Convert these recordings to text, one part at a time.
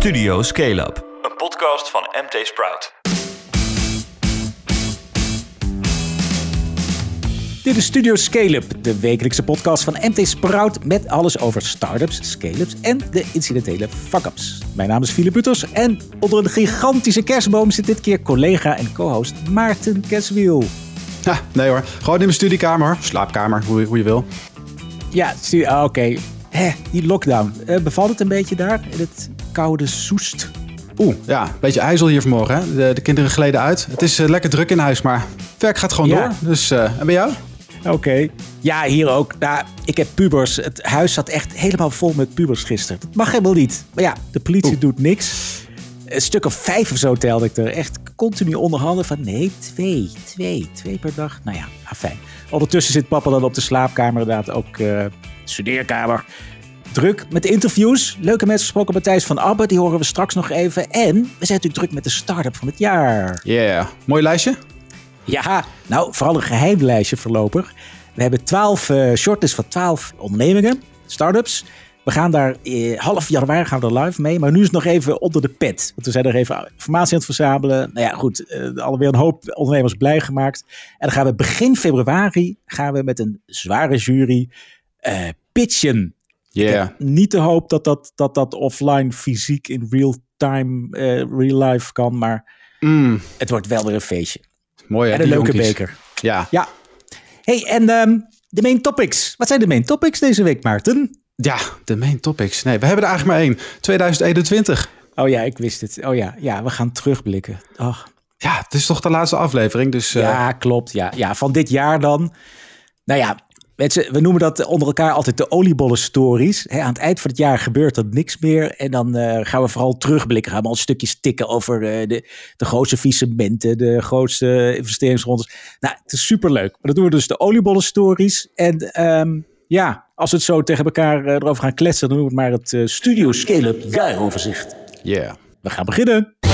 Studio Scale Up, een podcast van MT Sprout. Dit is Studio Scale-up, de wekelijkse podcast van MT Sprout met alles over startups, scale-ups en de incidentele fuck-ups. Mijn naam is Philip Butters en onder een gigantische kerstboom zit dit keer collega en co-host Maarten Keswiel. Ja, nee hoor. Gewoon in mijn studiekamer, slaapkamer, hoe, hoe je wil. Ja, ah, oké. Hè, die lockdown. Eh, bevalt het een beetje daar in het koude Soest? Oeh, ja, een beetje ijzel hier vanmorgen. Hè? De, de kinderen gleden uit. Het is eh, lekker druk in huis, maar het werk gaat gewoon Ja. door. Dus, eh, en bij jou? Oké. Ja, hier ook. Nou, ik heb pubers. Het huis zat echt helemaal vol met pubers gisteren. Dat mag helemaal niet. Maar ja, de politie Oeh. doet niks. Een stuk of vijf of zo telde ik er. Echt continu onderhanden van nee, twee, twee, twee per dag. Nou ja, afijn. Ondertussen zit papa dan op de slaapkamer inderdaad ook eh studeerkamer. Druk met interviews. Leuke mensen gesproken. Matthijs van Abbe, die horen we straks nog even. En we zijn natuurlijk druk met de start-up van het jaar. Yeah. Mooi lijstje? Ja, nou, vooral een geheim lijstje voorlopig. We hebben 12 eh shortlist van 12 ondernemingen, startups. We gaan daar eh, half januari gaan we er live mee, maar nu is het nog even onder de pet. Want we zijn er even informatie aan het verzamelen. Nou ja, goed, eh alweer een hoop ondernemers blij gemaakt. En dan gaan we begin februari gaan we met een zware jury eh, pitchen. Yeah. Niet de hoop dat dat, dat dat offline fysiek in real time, eh, real life kan, maar Mm, het wordt wel weer een feestje. mooi hè, En een die leuke jonkies. beker. Ja. Ja. Hey, en ehm, de main topics. Wat zijn de main topics deze week, Maarten? ja, de main topics. Nee, we hebben er eigenlijk maar één. 2021. Oh ja, ik wist het. Oh ja, ja we gaan terugblikken. Ach, Ja, het is toch de laatste aflevering, dus eh, ja, klopt. Ja, ja, van dit jaar dan. Nou ja, mensen, we noemen dat onder elkaar altijd de oliebollen stories. Hè, aan het eind van het jaar gebeurt er niks meer. En dan eh, gaan we vooral terugblikken. Gaan we al stukjes tikken over eh, de, de grootste visementen, de grootste investeringsrondes. Nou, het is superleuk. Maar dat doen we dus de oliebollen stories. En ehm, ja, als we het zo tegen elkaar eh, erover gaan kletsen, dan noemen we het maar het Studio Scale-up jaaroverzicht. yeah. We gaan beginnen.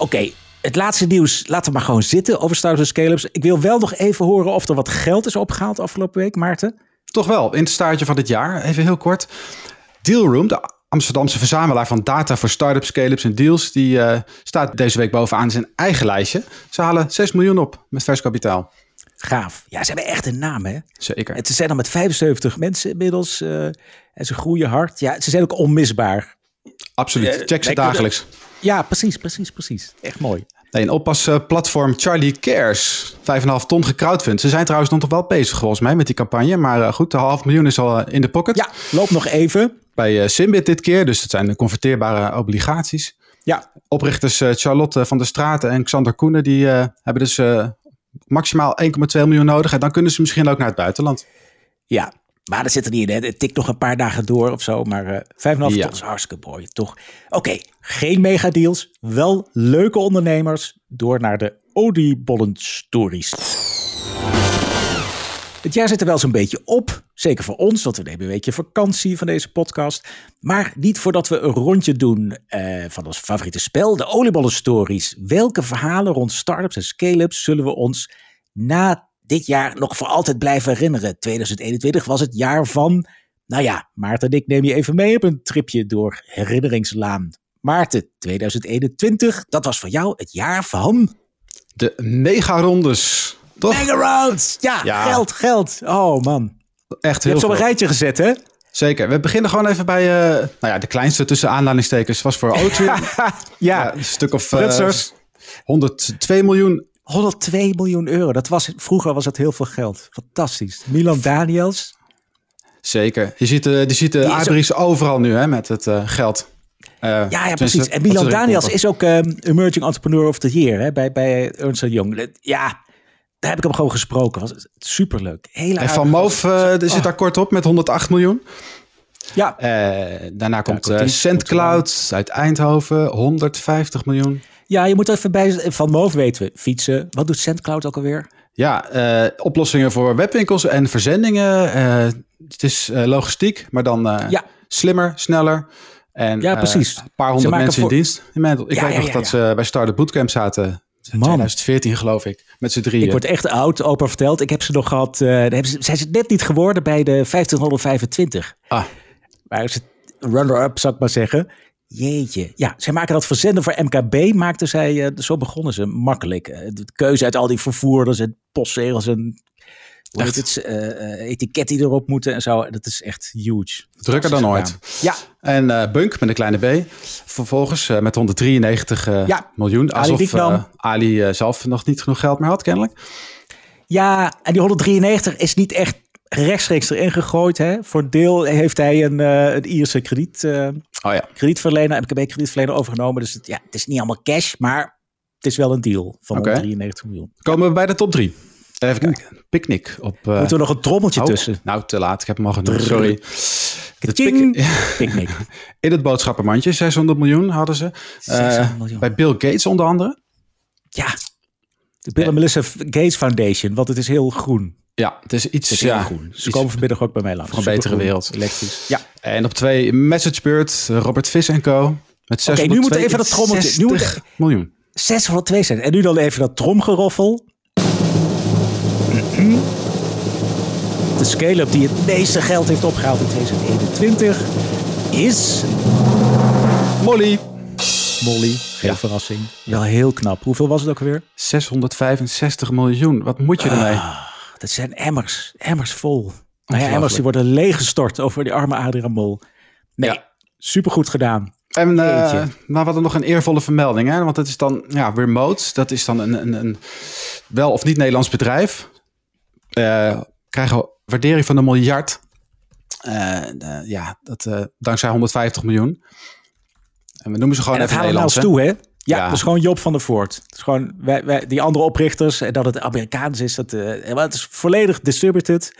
Oké, het laatste nieuws laten we maar gewoon zitten over startups en scale-ups. Ik wil wel nog even horen of er wat geld is opgehaald afgelopen week, Maarten. Toch wel, in het staartje van dit jaar, even heel kort. Dealroom, de Amsterdamse verzamelaar van data voor startups, scale-ups en deals, die eh, staat deze week bovenaan zijn eigen lijstje. Ze halen 6 miljoen op met vers kapitaal. Gaaf. Ja, ze hebben echt een naam, hè? Zeker. En ze zijn dan met 75 mensen inmiddels. eh, en ze groeien hard. Ja, ze zijn ook onmisbaar. Absoluut. eh, Check ze dagelijks. Ja, precies, precies, precies. Echt mooi. Nee, een oppasplatform Charlie Cares. 5,5 ton gecrowdfund. Ze zijn trouwens nog wel bezig volgens mij met die campagne. Maar eh, goed, de half miljoen is al eh, in de pocket. Ja, loop nog even. Bij eh, Simbit dit keer. Dus het zijn de converteerbare obligaties. Ja, Oprichters eh, Charlotte van der Straten en Xander Koenen... die eh, hebben dus eh, maximaal 1,2 miljoen nodig. En dan kunnen ze misschien ook naar het buitenland. ja. Maar dat zit er niet in. Hè. Het tikt nog een paar dagen door of zo. Maar eh 5,5 Ja. ton is hartstikke mooi, toch? Oké, geen megadeals. Wel leuke ondernemers. Door naar de oliebollen stories. Het jaar zit er wel zo'n beetje op. Zeker voor ons, want we nemen een weekje vakantie van deze podcast. Maar niet voordat we een rondje doen eh, van ons favoriete spel, de oliebollen stories. Welke verhalen rond startups en scale-ups zullen we ons na dit jaar nog voor altijd blijven herinneren? 2021 was het jaar van, nou ja, Maarten en ik neem je even mee op een tripje door herinneringslaan. Maarten, 2021, dat was voor jou het jaar van... De mega-rondes. Toch? Mega rounds! Ja, Ja. geld, geld. Oh man. Echt Je heel hebt op een groot. rijtje gezet, hè? Zeker. We beginnen gewoon even bij eh, nou ja, de kleinste tussen aanleidingstekens. Was voor Oatry. ja, een stuk of eh, Prutsers. 102 miljoen. 102 miljoen euro. Dat was, vroeger was dat heel veel geld. Fantastisch. Milan Daniels. Zeker. Je ziet, de je ziet de Die is Adries overal nu hè, met het eh, geld. Eh, Ja, ja precies. En Milan Daniels is ook ehm, Emerging Entrepreneur of the Year hè, bij, bij Ernst Young. Ja, daar heb ik hem gewoon gesproken. Was superleuk. Hele En Van Moof eh, die zit daar kort op met 108 miljoen. Ja, Eh, daarna komt eh, Cortien, SendCloud uit Eindhoven, 150 miljoen. Ja, je moet even bij Van Moof weten we. Fietsen. Wat doet SendCloud ook alweer? Ja, eh, oplossingen voor webwinkels en verzendingen. Eh, het is eh, logistiek, maar dan Ja. slimmer, sneller. En Ja, precies. een paar Ze honderd mensen voor- in dienst. Ik Ja, weet ja, nog dat ze bij Startup Bootcamp zaten. Man. 2014 geloof ik, met z'n drieën. Ik word echt oud, opa verteld. Ik heb ze nog gehad, eh ze, zijn ze net niet geworden bij de 1525. Ah, Waar is het runner-up, zou ik maar zeggen. Jeetje. Ja, zij maken dat verzenden voor MKB. Maakten zij, eh, zo begonnen ze, makkelijk. Eh, de keuze uit al die vervoerders en postzegels en hoe het, eh, etiket die erop moeten en zo. Dat is echt huge. drukker dan ooit. Ja, En Bunk met een kleine B. Vervolgens met 193 eh, Ja, miljoen. Ali Alsof Ali eh, zelf nog niet genoeg geld meer had, kennelijk. ja, en die 193 is niet echt rechtstreeks erin gegooid. Hè. Voor een deel heeft hij een, eh een Ierse krediet, eh, Oh ja. kredietverlener, MKB-kredietverlener overgenomen. Dus het, ja, het is niet allemaal cash, maar het is wel een deal van Oké. 193 miljoen. Komen we bij de top drie. Even kijken. Picnic op... eh, Moeten we nog een trommeltje oh, tussen? Nou, te laat. Ik heb hem al genoemd. Sorry. De Picnic. in het boodschappenmandje, 600 miljoen hadden ze. Eh, 600 miljoen. Bij Bill Gates onder andere. Ja, de Bill en Melinda Gates Foundation, want het is heel groen. Ja, het is iets Het is ja, groen. Ze komen vanmiddag ook bij mij langs. voor een betere wereld. Elektrisch. Ja. En op twee, MessageBird, Robert Vis Co. Met Oké, nu moet even dat trommeltje- nu moet- 662 miljoen. 602 cent. En nu dan even dat tromgeroffel. De scale-up die het meeste geld heeft opgehaald in 2021 is Molly. Molly. Geen Ja. verrassing. Wel heel knap. Hoeveel was het ook weer? 665 miljoen. Wat moet je ermee? Ah, dat zijn emmers. Emmers vol. Nou ja, emmers die worden leeggestort over die arme Adriaan Mol. Nee, Ja. supergoed gedaan. En eh Jeetje. nou, we hadden nog een eervolle vermelding. Hè? Want het is dan ja, remote. Dat is dan een, een, een wel of niet Nederlands bedrijf. Eh krijgen we waardering van een miljard. Eh, ja, dat eh, dankzij 150 miljoen. En we noemen ze gewoon En dat even halen we nou Nederlands. eens hè? toe, hè? Ja, Ja. dat is gewoon Job van der Voort. Is gewoon wij, wij, die andere oprichters. En dat het Amerikaans is. Dat, eh, het is volledig distributed.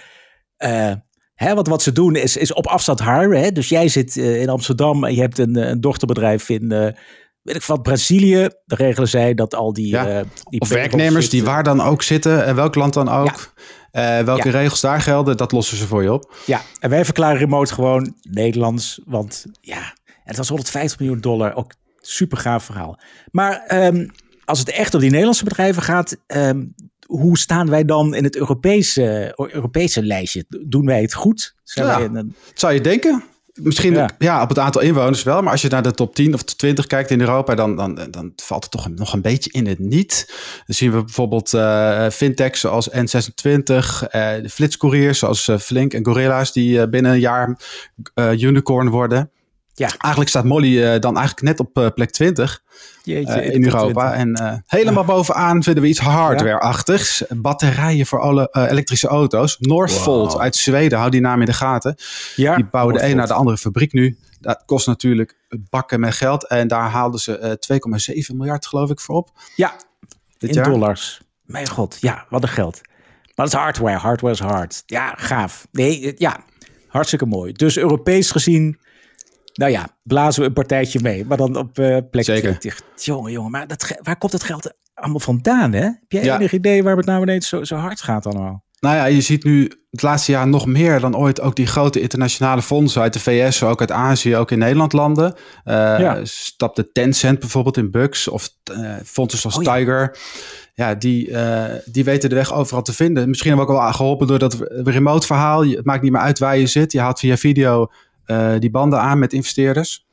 Eh, hè, want wat ze doen is, is op afstand hiren. Hè? Dus jij zit eh, in Amsterdam en je hebt een, eh, een dochterbedrijf in... eh, weet ik wat, Brazilië. Dan regelen zij dat al die... Ja. eh, die Of werknemers die eh, waar dan ook zitten. En welk land dan ook. eh, welke regels daar gelden. Dat lossen ze voor je op. Ja, en wij verklaren remote gewoon Nederlands. Want ja, en het was 150 miljoen dollar. Ook super gaaf verhaal. Maar ehm, als het echt om die Nederlandse bedrijven gaat, ehm, hoe staan wij dan in het Europese, Europese lijstje? Doen wij het goed? Zijn Ja. wij in een, Dat zou je denken. Misschien Ja. ja. op het aantal inwoners wel. Maar als je naar de top 10 of de 20 kijkt in Europa, dan, dan, dan valt het toch een- nog een beetje in het niet. Dan zien we bijvoorbeeld eh fintechs zoals N26, eh de flitscouriers zoals eh, Flink en Gorilla's, die binnen een jaar unicorn worden. Ja, Eigenlijk staat Molly eh, dan eigenlijk net op eh, plek 20 jeetje, eh, in Europa. 20. En helemaal bovenaan vinden we iets hardware-achtigs. Batterijen voor alle elektrische auto's. Northvolt Wow. uit Zweden, hou die naam in de gaten. ja, Die bouwen de een naar de andere fabriek nu. Dat kost natuurlijk bakken met geld. En daar haalden ze eh, 2,7 miljard geloof ik voor op. Ja, Dit in jaar. dollars. Mijn god, ja, wat een geld. Maar dat is hardware. Hardware is hard. Ja, gaaf. Nee, ja, hartstikke mooi. Dus Europees gezien, nou ja, blazen we een partijtje mee. Maar dan op eh plek Zeker. 20. Jongen, jongen, maar dat, waar komt het geld allemaal vandaan, hè? Heb jij Ja. enig idee waar het nou ineens zo, zo hard gaat allemaal? Nou ja, je ziet nu het laatste jaar nog meer dan ooit ook die grote internationale fondsen uit de VS, ook uit Azië, ook in Nederland landen. Eh Ja. Stapte Tencent bijvoorbeeld in Bucks of eh fondsen zoals Oh ja. Tiger. Ja, die, die weten de weg overal te vinden. Misschien hebben we ook wel geholpen door dat remote verhaal. Het maakt niet meer uit waar je zit. Je haalt via video die banden aan met investeerders.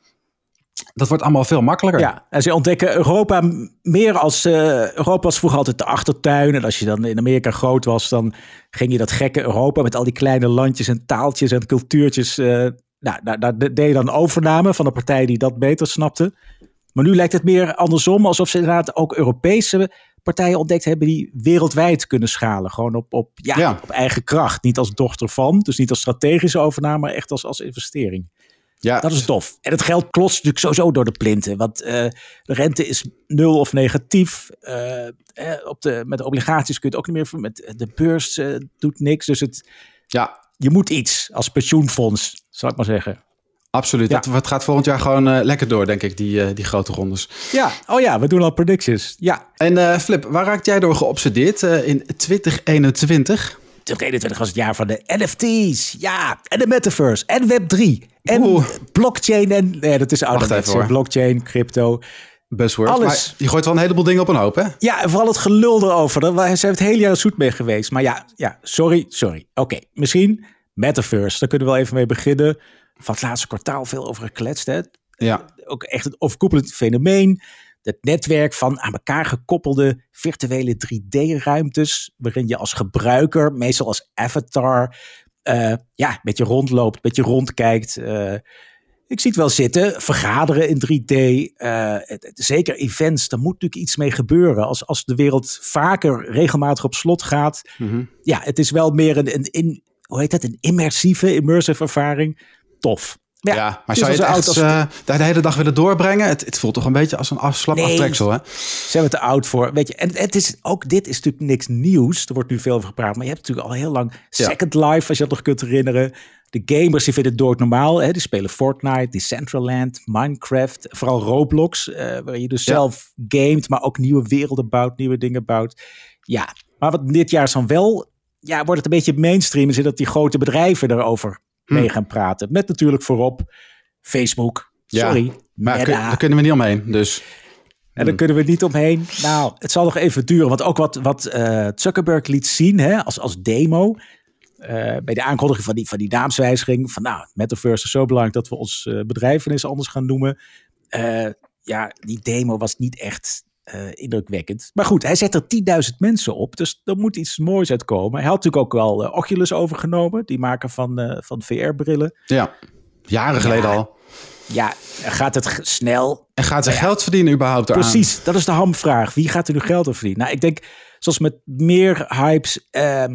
Dat wordt allemaal veel makkelijker. Ja, en ze ontdekken Europa meer als... eh, Europa was vroeger altijd de achtertuin. En als je dan in Amerika groot was, dan ging je dat gekke Europa... met al die kleine landjes en taaltjes en cultuurtjes... eh, nou, daar, daar deed je dan overname van een partij die dat beter snapte. Maar nu lijkt het meer andersom, alsof ze inderdaad ook Europese partijen ontdekt hebben... die wereldwijd kunnen schalen. Gewoon op, op, ja, Ja. op eigen kracht. Niet als dochter van, dus niet als strategische overname... maar echt als, als investering. Ja, Dat is tof. En het geld klotst natuurlijk sowieso door de plinten. Want eh, de rente is nul of negatief. Eh, op de, met de obligaties kun je het ook niet meer... Met de beurs eh, doet niks. Dus het, ja je moet iets als pensioenfonds, zal ik maar zeggen. Absoluut. Ja. Dat, het gaat volgend jaar gewoon eh, lekker door, denk ik, die, eh, die grote rondes. Ja, oh ja, we doen al predictions. Ja, En eh, Flip, waar raakt jij door geobsedeerd eh, in 2021? 2021 was het jaar van de NFT's. Ja, en de metaverse. En Web3. En Oeh. blockchain. En nee, dat is Wacht ouderwets. even, hoor. Blockchain, crypto. buzzword. Alles. Maar je gooit wel een heleboel dingen op een hoop, hè? Ja, en vooral het gelul erover. Daar zijn we het hele jaar zoet mee geweest. Maar ja, ja sorry, sorry. Oké, misschien Metaverse. Daar kunnen we wel even mee beginnen. Van het laatste kwartaal veel over gekletst. Hè? Ja. Ook echt een overkoepelend fenomeen. Het netwerk van aan elkaar gekoppelde virtuele 3D-ruimtes. Waarin je als gebruiker, meestal als avatar, eh, ja, met je rondloopt, met je rondkijkt. eh, ik zie het wel zitten. Vergaderen in 3D. eh, zeker events, daar moet natuurlijk iets mee gebeuren. Als, als de wereld vaker regelmatig op slot gaat. Mhm. Ja, het is wel meer een, een, in, hoe heet dat? een immersieve, immersive ervaring. Tof. Maar ja, Ja, maar het zou je het echt als- eh, daar de hele dag willen doorbrengen? Het, het voelt toch een beetje als een af, slap Nee. aftreksel, hè? zijn we te oud voor. Weet je, en het is ook dit is natuurlijk niks nieuws. Er wordt nu veel over gepraat, maar je hebt natuurlijk al heel lang Second Life, als je dat nog kunt herinneren. De gamers die vinden het doodnormaal. Hè? Die spelen Fortnite, Decentraland, Minecraft, vooral Roblox, eh, waar je dus Ja. zelf gamet, maar ook nieuwe werelden bouwt, nieuwe dingen bouwt. Ja, maar wat dit jaar is dan wel, ja, wordt het een beetje mainstream, is dat die grote bedrijven erover Hm. mee gaan praten. Met natuurlijk voorop Facebook. Ja, Sorry, Maar kun- daar kunnen we niet omheen, dus... En daar kunnen we niet omheen. Nou, het zal nog even duren. Want ook wat, wat eh, Zuckerberg liet zien hè, als, als demo. eh, bij de aankondiging van die, van die naamswijziging. Van nou, Metaverse is zo belangrijk dat we ons eh, bedrijf ineens anders gaan noemen. Ja, die demo was niet echt eh, indrukwekkend. Maar goed, hij zet er 10.000 mensen op. Dus er moet iets moois uitkomen. Hij had natuurlijk ook al eh, Oculus overgenomen. Die maken van, eh, van VR-brillen. Ja, jaren geleden al. Ja, gaat het snel? En gaat ze geld verdienen überhaupt eraan? Precies, dat is de hamvraag. Wie gaat er nu geld aan verdienen? Nou, ik denk, zoals met meer hypes, ehm,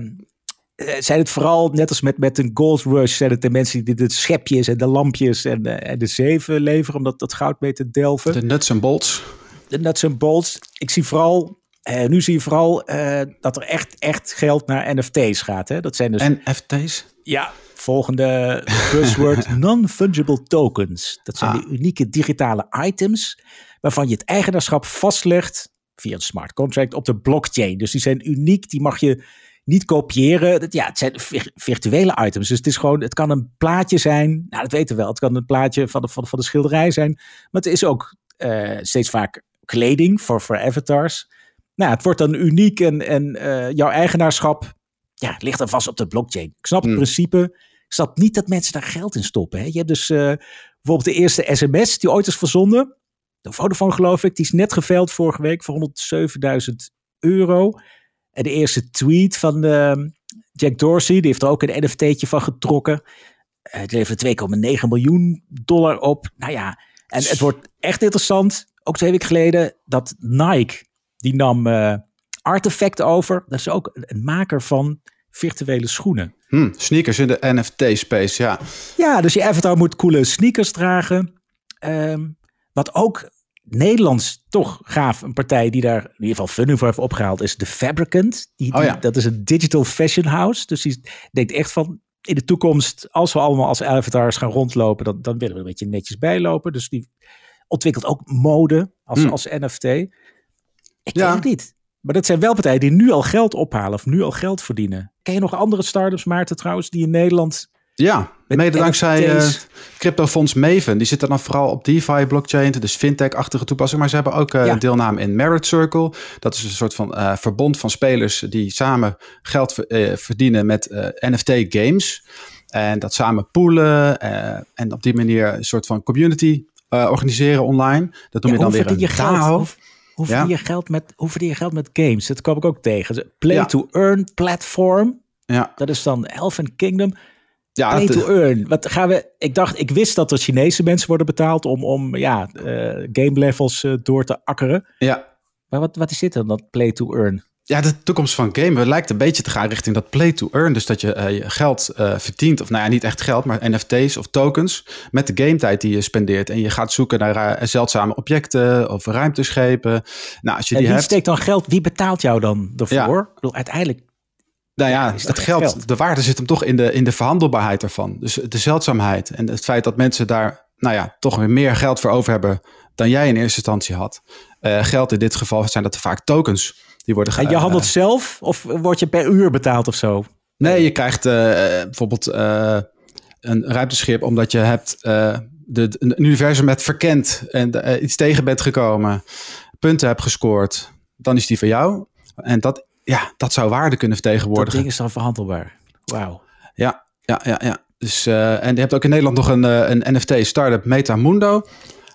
eh, zijn het vooral, net als met, met een Gold Rush, zijn het de mensen die de schepjes en de lampjes en, eh, en de zeven leveren om dat, dat goud mee te delven. De nuts en bolts. De nuts en bolts. Ik zie vooral, eh, nu zie je vooral eh, dat er echt, echt geld naar NFT's gaat. Hè? Dat zijn dus, NFT's? ja, volgende buzzword, non-fungible tokens. Dat zijn Ah. die unieke digitale items waarvan je het eigenaarschap vastlegt via een smart contract op de blockchain. Dus die zijn uniek, die mag je niet kopiëren. Ja, het zijn vir- virtuele items. Dus het is gewoon, het kan een plaatje zijn. Nou, dat weten we wel. Het kan een plaatje van de, van de, van de schilderij zijn. Maar het is ook eh, steeds vaak kleding voor, voor avatars. Nou, het wordt dan uniek en, en eh, jouw eigenaarschap ja, ligt dan vast op de blockchain. Ik snap het Hmm. principe. Ik snap niet dat mensen daar geld in stoppen. Hè. Je hebt dus eh, bijvoorbeeld de eerste sms die ooit is verzonden. De Vodafone geloof ik. Die is net geveild vorige week voor 107.000 euro. En de eerste tweet van eh, Jack Dorsey. Die heeft er ook een NFT'tje van getrokken. Die levert 2,9 miljoen dollar op. Nou ja, en het wordt echt interessant. Ook twee weken geleden dat Nike. Die nam eh, Artefact over. Dat is ook een- maker van virtuele schoenen. Hm, sneakers in de NFT-space, ja. Ja, dus je avatar moet coole sneakers dragen. Ehm, wat ook Nederlands toch gaaf, een partij die daar in ieder geval funding voor heeft opgehaald, is de Fabricant. Die, Oh die- ja. Dat is een digital fashion house. Dus die denkt echt van, in de toekomst, als we allemaal als avatars gaan rondlopen, dan, dan willen we een beetje netjes bijlopen. Dus die ontwikkelt ook mode als, Hmm. als NFT. Ik Ja. weet het niet. Maar dat zijn wel partijen die nu al geld ophalen of nu al geld verdienen. Ken je nog andere start-ups, Maarten, trouwens, die in Nederland Ja, mede dankzij eh NFT's. cryptofonds Maven. Die zitten dan vooral op DeFi, blockchain, dus fintech-achtige toepassingen. Maar ze hebben ook eh, Ja. deelname in Merit Circle. Dat is een soort van eh, verbond van spelers die samen geld ver- eh, verdienen met eh, NFT-games. En dat samen poolen eh, en op die manier een soort van community eh, organiseren online. Dat Ja, je dan weer een je geld? DAO. Hoe, hoe, Ja. verdien je geld met, hoe verdien je geld met games? Dat kwam ik ook tegen. Play Ja. to earn platform. Ja, Dat is dan Elfen Kingdom. ja Play to earn. Wat gaan we? Ik dacht, ik wist dat er Chinese mensen worden betaald om, om ja, eh, game levels eh, door te akkeren. ja. Maar wat, wat is dit dan, dat play to earn? Ja, de toekomst van gamen lijkt een beetje te gaan richting dat play to earn. Dus dat je eh, je geld eh, verdient, of nou ja, niet echt geld, maar NFT's of tokens met de gametijd die je spendeert. En je gaat zoeken naar eh, zeldzame objecten of ruimteschepen. Nou, als je En die wie hebt, steekt dan geld? Wie betaalt jou dan ervoor? Ja. Ik bedoel, uiteindelijk, nou ja, dat het geld, geld? de waarde zit hem toch in de, in de verhandelbaarheid ervan. Dus de zeldzaamheid en het feit dat mensen daar, nou ja, toch weer meer geld voor over hebben dan jij in eerste instantie had. Geld in dit geval zijn dat vaak tokens. Die worden en je handelt zelf of word je per uur betaald of zo? Nee, je krijgt eh, bijvoorbeeld eh, een ruimteschip omdat je hebt, eh, de, een universum met verkend en eh, iets tegen bent gekomen, punten hebt gescoord, dan is die van jou. En dat, ja, dat zou waarde kunnen Dat vertegenwoordigen. ding is dan verhandelbaar. Wauw. Ja, ja, ja, ja. Dus, eh, en je hebt ook in Nederland nog een, eh, een NFT-startup, Metamundo.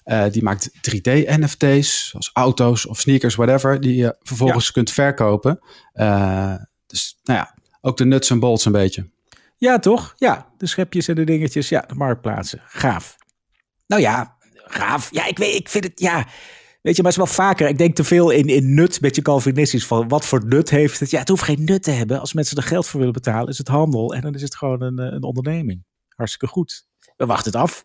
Eh die maakt 3D-NFT's, zoals auto's of sneakers, whatever, die je vervolgens kunt verkopen. Eh, dus nou ja, ook de nuts en bolts een beetje. Ja, toch? Ja, de schepjes en de dingetjes. Ja, de marktplaatsen. Gaaf. Nou ja, gaaf. Ja, ik weet, ik vind het, ja... Weet je, maar het is wel vaker. Ik denk te veel in, in nut, beetje Calvinistisch. Van wat voor nut heeft het? Ja, het hoeft geen nut te hebben. Als mensen er geld voor willen betalen, is het handel. En dan is het gewoon een, eh, een onderneming. Hartstikke goed. We wachten het af.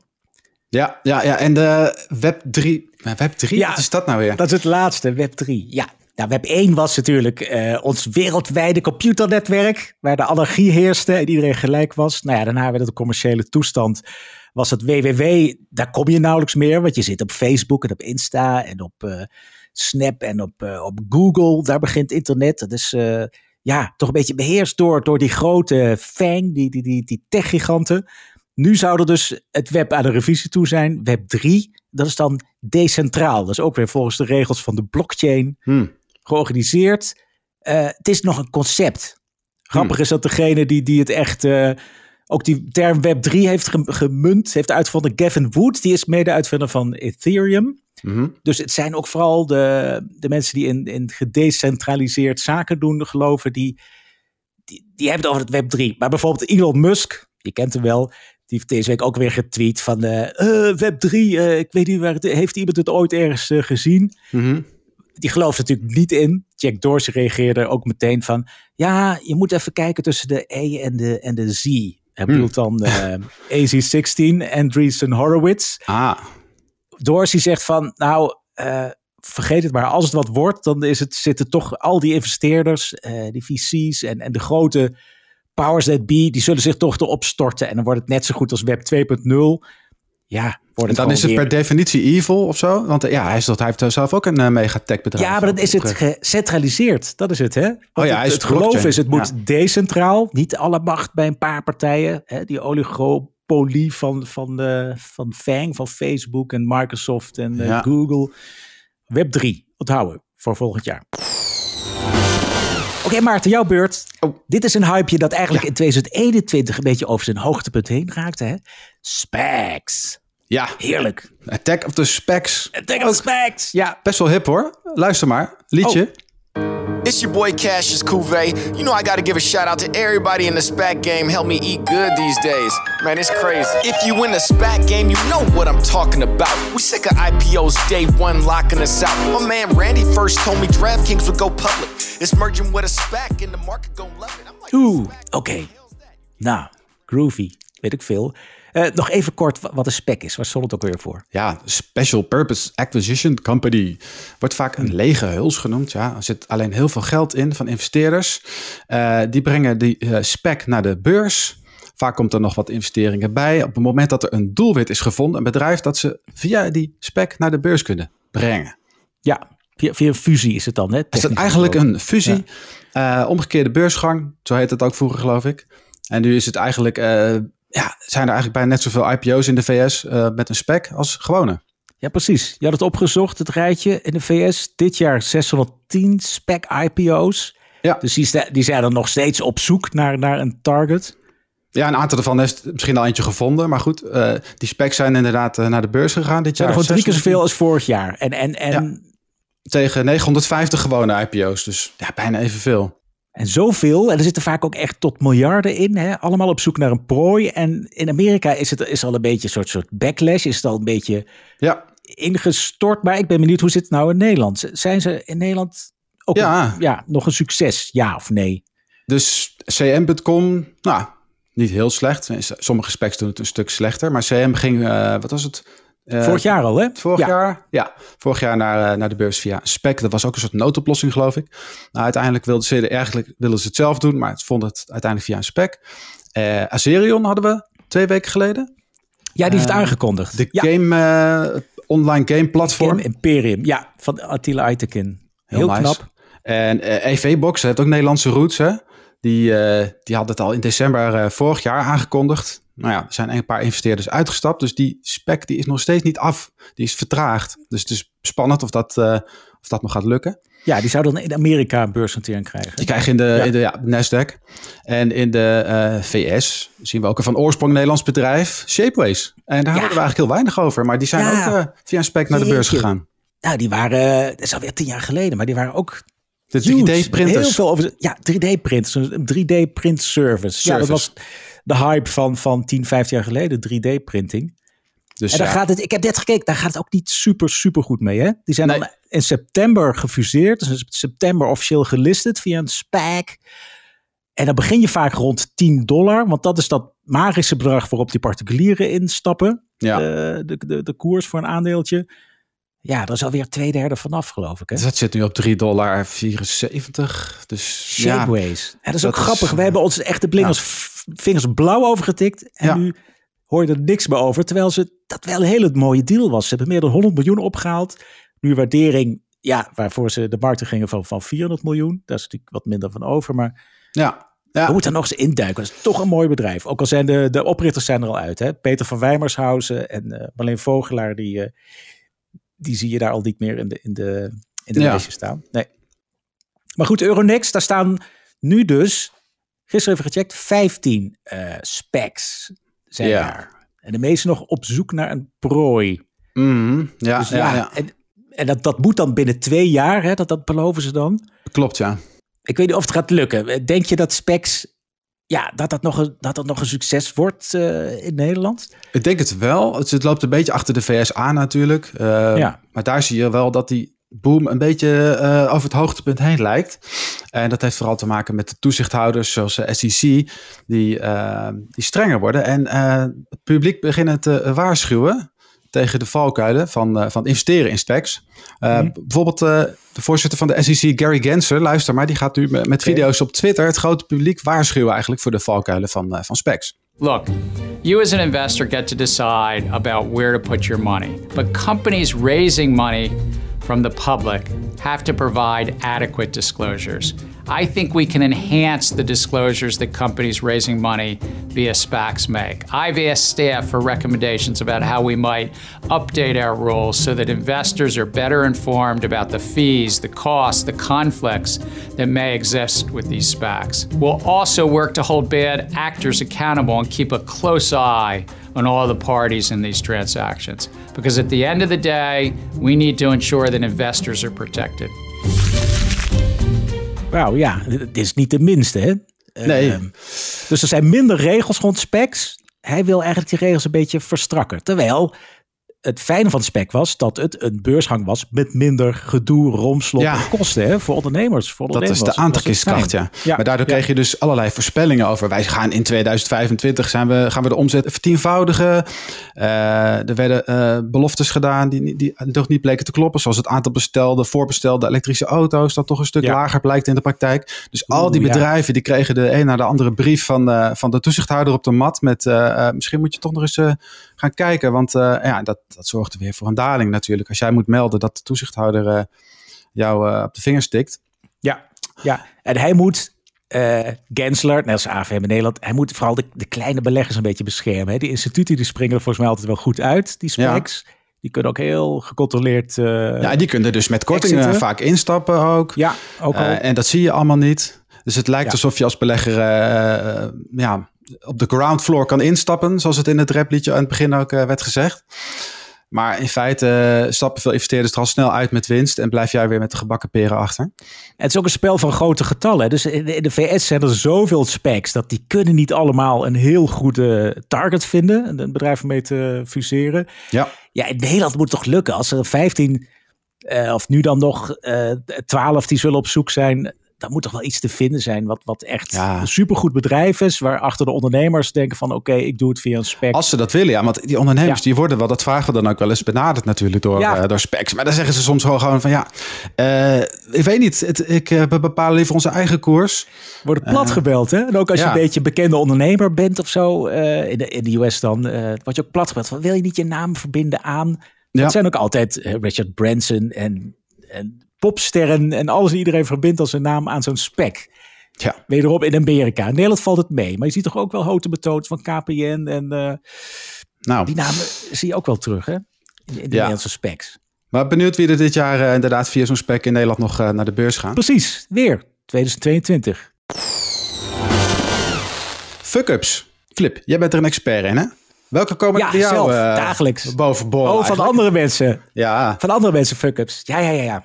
Ja, ja, ja. En de Web 3. Web 3? Ja. Wat is dat nou weer? Dat is het laatste, Web 3. Ja, nou, Web 1 was natuurlijk eh, ons wereldwijde computernetwerk, waar de anarchie heerste en iedereen gelijk was. Nou ja, daarna werd het een commerciële toestand. Was het WWW, daar kom je nauwelijks meer, want je zit op Facebook en op Insta en op eh, Snap en op, eh, op Google. Daar begint internet. Dat is ja, toch een beetje beheerst door, door die grote FANG, die, die, die, die techgiganten. Nu zou er dus het web aan de revisie toe zijn. Web 3, dat is dan decentraal. Dat is ook weer volgens de regels van de blockchain Hm. georganiseerd. Eh, het is nog een concept. Grappig is dat degene die, die het echt, eh, ook die term Web 3 heeft gem- gemunt, heeft uitgevonden, Gavin Wood, die is mede-uitvinder van Ethereum. Mhm. Dus het zijn ook vooral de, de mensen die in, in gedecentraliseerd zaken doen, geloven, die, die, die hebben het over het Web 3. Maar bijvoorbeeld Elon Musk, je kent hem wel, die heeft deze week ook weer getweet van eh, eh, Web 3, eh, ik weet niet waar het heeft iemand het ooit ergens gezien? Mhm. Die gelooft natuurlijk niet in. Jack Dorsey reageerde ook meteen van, ja, je moet even kijken tussen de E en de, en de Z. Hij bedoelt dan eh AZ16, Andreessen Horowitz. Ah, Dorsey zegt van, nou, vergeet het maar. Als het wat wordt, dan is het, zitten toch al die investeerders, die VC's en, en de grote powers that be, die zullen zich toch erop storten. En dan wordt het net zo goed als Web 2.0. Ja, wordt en het dan is het per definitie evil of zo? Want eh, ja, hij, is dat, hij heeft zelf ook een eh, megatech bedrijf. Ja, maar dan is het gecentraliseerd. Dat is het, hè? Want Oh ja, hij het, is het geloof blockchain. is, het moet Ja. decentraal. Niet alle macht bij een paar partijen. Hè? Die oligopolie van, van, eh, van FANG, van Facebook en Microsoft en Ja. Google. Web 3, onthouden voor volgend jaar. Oké, Maarten, jouw beurt. Oh. Dit is een hypeje dat eigenlijk in 2021 een beetje over zijn hoogtepunt heen raakte. Hè? Specs. Ja, Heerlijk. Attack of the Specs. Take on specs. Ja, Best wel hip hoor. Luister maar. Liedje. It's your boy Cassius Couve. You know I gotta give a shout out to everybody in the SPAC game. Help me eat good these days. Man, it's crazy. If you in the SPAC game, you know what I'm talking about. We sick of IPOs day one locking us out. My man Randy first told me DraftKings would go public. It's merging with a SPAC and the market gon' love it. I'm like, Oeh, oké. Nou, groovy, weet ik veel. Eh, nog even kort wa- wat een spec is. Waar stond het ook weer voor? Ja, Special Purpose Acquisition Company. Wordt vaak een lege huls genoemd. Ja, er zit alleen heel veel geld in van investeerders. Eh, die brengen die eh, spec naar de beurs. Vaak komt er nog wat investeringen bij. Op het moment dat er een doelwit is gevonden, een bedrijf dat ze via die spec naar de beurs kunnen brengen. Ja, via, via een fusie is het dan, hè? Is technisch eigenlijk een fusie? Omgekeerde beursgang, zo heet het ook vroeger geloof ik. En nu is het eigenlijk, ja, zijn er eigenlijk bijna net zoveel IPO's in de VS eh, met een spec als gewone. Ja, precies. Je had het opgezocht, het rijtje in de VS. Dit jaar 610 spec IPO's. Ja. Dus die, die zijn er nog steeds op zoek naar, naar een target. Ja, een aantal daarvan is misschien al eentje gevonden. Maar goed, eh, die specs zijn inderdaad eh, naar de beurs gegaan dit jaar. er gewoon drie keer 610 zoveel als vorig jaar. En, en, en, Tegen 950 gewone IPO's. Dus ja, bijna evenveel. En zoveel. En er zitten vaak ook echt tot miljarden in. Hè? Allemaal op zoek naar een prooi. En in Amerika is het is al een beetje een soort, soort backlash. Is het al een beetje Ja, ingestort. Maar ik ben benieuwd, hoe zit het nou in Nederland? Zijn ze in Nederland ook Ja. een- ja, nog een succes? Ja of nee? dus cm.com, nou, niet heel slecht. Sommige specs doen het een stuk slechter. Maar CM ging, eh, wat was het? Eh, Vorig jaar al, hè? Vorig ja. jaar? Ja, vorig jaar naar, eh, naar de beurs via spec. Dat was ook een soort noodoplossing, geloof ik. Nou, uiteindelijk wilden ze, eigenlijk wilden ze het zelf doen, maar het vonden het uiteindelijk via een spec. Eh Azerion hadden we twee weken geleden. Ja, die heeft Eh, aangekondigd. De ja, game, online game platform. Game Imperium. Ja, van Attila Aytekin. Heel, nice. knap. En eh EV-Box heeft ook Nederlandse roots, hè? Die, eh, die had het al in december eh, vorig jaar aangekondigd. Nou ja, er zijn een paar investeerders uitgestapt. Dus die spec die is nog steeds niet af. Die is vertraagd. Dus het is spannend of dat, eh, of dat nog gaat lukken. Ja, die zou dan in Amerika een beursnotering krijgen. Die krijgen in de, Ja. in de ja, Nasdaq. En in de VS zien we ook een van oorsprong Nederlands bedrijf, Shapeways. En daar Ja. hadden we eigenlijk heel weinig over. Maar die zijn ook via een spec naar de beurs gegaan. Nou, die waren, dat is alweer tien jaar geleden, maar die waren ook De huge. 3D-printers. Heel veel over, ja, 3D-printers, een 3D-print service. Ja, dat was de hype van, van 10, 15 jaar geleden, 3D-printing. Dus En daar ja. gaat het, ik heb net gekeken, daar gaat het ook niet super, super goed mee. Hè? Die zijn Nee. dan in september gefuseerd, dus in september officieel gelisterd via een SPAC. En dan begin je vaak rond 10 dollar, want dat is dat magische bedrag waarop die particulieren instappen. Ja. eh, de, de, de koers voor een aandeeltje. Ja, daar is alweer twee derde vanaf, geloof ik. Hè? Dus dat zit nu op 3,74 dollar. Dus ja, Shapeways. En dat is ook dat is, grappig. We eh, hebben ons echt de blingers vingers blauw overgetikt. En Ja. nu hoor je er niks meer over. Terwijl ze, dat wel een hele mooie deal was. Ze hebben meer dan 100 miljoen opgehaald. Nu waardering, ja, waarvoor ze de markten gingen van, van 400 miljoen. Daar is natuurlijk wat minder van over. Maar ja. ja. we moeten er nog eens induiken. Dat is toch een mooi bedrijf. Ook al zijn de, de oprichters zijn er al uit. Hè? Peter van Wijmershausen en eh Marleen Vogelaar. Die, eh, die zie je daar al niet meer in de, in de, in de Ja. lijstje staan. Nee. Maar goed, Euronext, daar staan nu dus, gisteren even gecheckt, 15 eh specs zijn Ja. daar. En de meeste nog op zoek naar een prooi. Mhm. ja, Dus ja. en, en dat, dat moet dan binnen twee jaar, hè, dat, dat beloven ze dan. klopt ja. Ik weet niet of het gaat lukken. Denk je dat specs, ja, dat dat nog een, dat dat nog een succes wordt eh, in Nederland? Ik denk het wel. Het, het loopt een beetje achter de VS aan natuurlijk. Eh, Ja. Maar daar zie je wel dat die boom een beetje eh, over het hoogtepunt heen lijkt. En dat heeft vooral te maken met de toezichthouders zoals de SEC, die, die strenger worden. En het publiek beginnen te waarschuwen tegen de valkuilen van, eh, van investeren in specs. Eh, Mhm. Bijvoorbeeld eh, de voorzitter van de SEC, Gary Gensler, luister maar, die gaat nu met, video's op Twitter het grote publiek waarschuwen eigenlijk voor de valkuilen van, van specs. Look, you as an investor get to decide about where to put your money. But companies raising money from the public have to provide adequate disclosures. I think we can enhance the disclosures that companies raising money via SPACs make. I've asked staff for recommendations about how we might update our rules so that investors are better informed about the fees, the costs, the conflicts that may exist with these SPACs. We'll also work to hold bad actors accountable and keep a close eye on all the parties in these transactions. Because at the end of the day, we need to ensure that investors are protected. Wauw, ja, dit is niet de minste, hè? Eh, Nee. dus er zijn minder regels rond specs. Hij wil eigenlijk die regels een beetje verstrakken. Terwijl het fijne van spec was dat het een beursgang was met minder gedoe, romslop Ja. en kosten hè, voor ondernemers. Voor Dat ondernemers is de aantrekkingskracht, ja. fijn. Maar daardoor kreeg je dus allerlei voorspellingen over. Wij gaan in 2025 zijn we, gaan we de omzet vertienvoudigen. Eh, er werden eh, beloftes gedaan die, die toch niet bleken te kloppen. Zoals het aantal bestelde, voorbestelde elektrische auto's. Dat toch een stuk Ja. lager blijkt in de praktijk. Dus al die ja. bedrijven die kregen de een naar de andere brief van, eh, van de toezichthouder op de mat. Met misschien moet je toch nog eens gaan kijken. Want eh, ja, dat, dat zorgde weer voor een daling natuurlijk. Als jij moet melden dat de toezichthouder eh, jou eh, op de vingers tikt. Ja, ja. En hij moet, eh Gensler, net als AFM in Nederland, hij moet vooral de, de kleine beleggers een beetje beschermen. Hè. Die instituten die springen er volgens mij altijd wel goed uit, die Ja. specs. Die kunnen ook heel gecontroleerd... Ja, die kunnen dus met kortingen exiten. vaak instappen ook. ja, ook al. En dat zie je allemaal niet. Dus het lijkt Ja. alsof je als belegger ja, op de ground floor kan instappen. Zoals het in het rapliedje aan het begin ook eh, werd gezegd. Maar in feite eh, stappen veel investeerders er al snel uit met winst. En blijf jij weer met de gebakken peren achter. Het is ook een spel van grote getallen. Dus in de, VS zijn er zoveel specs dat die kunnen niet allemaal een heel goede target vinden. Een- Een bedrijf om mee te fuseren. Ja, Ja, in Nederland moet het toch lukken. Als er 15 eh, of nu dan nog eh 12 die zullen op zoek zijn. Dan moet toch wel iets te vinden zijn wat, wat echt Ja. een supergoed bedrijf is. Waarachter de ondernemers denken van oké, ik doe het via een spec. als ze dat willen. Ja, want die ondernemers Ja. die worden wel, dat vragen we dan ook wel eens benaderd natuurlijk door, Ja. eh, door specs. Maar dan zeggen ze soms gewoon, gewoon van ja, eh, ik weet niet. Het, ik, eh, we bepalen liever onze eigen koers. worden plat gebeld. Hè? En ook als je een beetje bekende ondernemer bent of zo. in, de, in de US dan word je ook plat gebeld. Van, wil je niet je naam verbinden aan? Het zijn ook altijd Richard Branson en, en popsterren. En alles en iedereen verbindt als een naam aan zo'n spec. Ja. Wederom in Amerika. In Nederland valt het mee. Maar je ziet toch ook wel houten betoond van KPN. En uh, nou. die namen zie je ook wel terug hè? in, in de ja. Nederlandse specs. Maar benieuwd wie er dit jaar uh, inderdaad via zo'n spec in Nederland nog uh, naar de beurs gaan. Precies, weer 2022. Fuck-ups. Flip, jij bent er een expert in hè? Welke komen ja, er jou zelf, dagelijks. boven? Oh, van andere mensen. Ja. Van andere mensen fuck-ups. Ja, ja, ja, ja.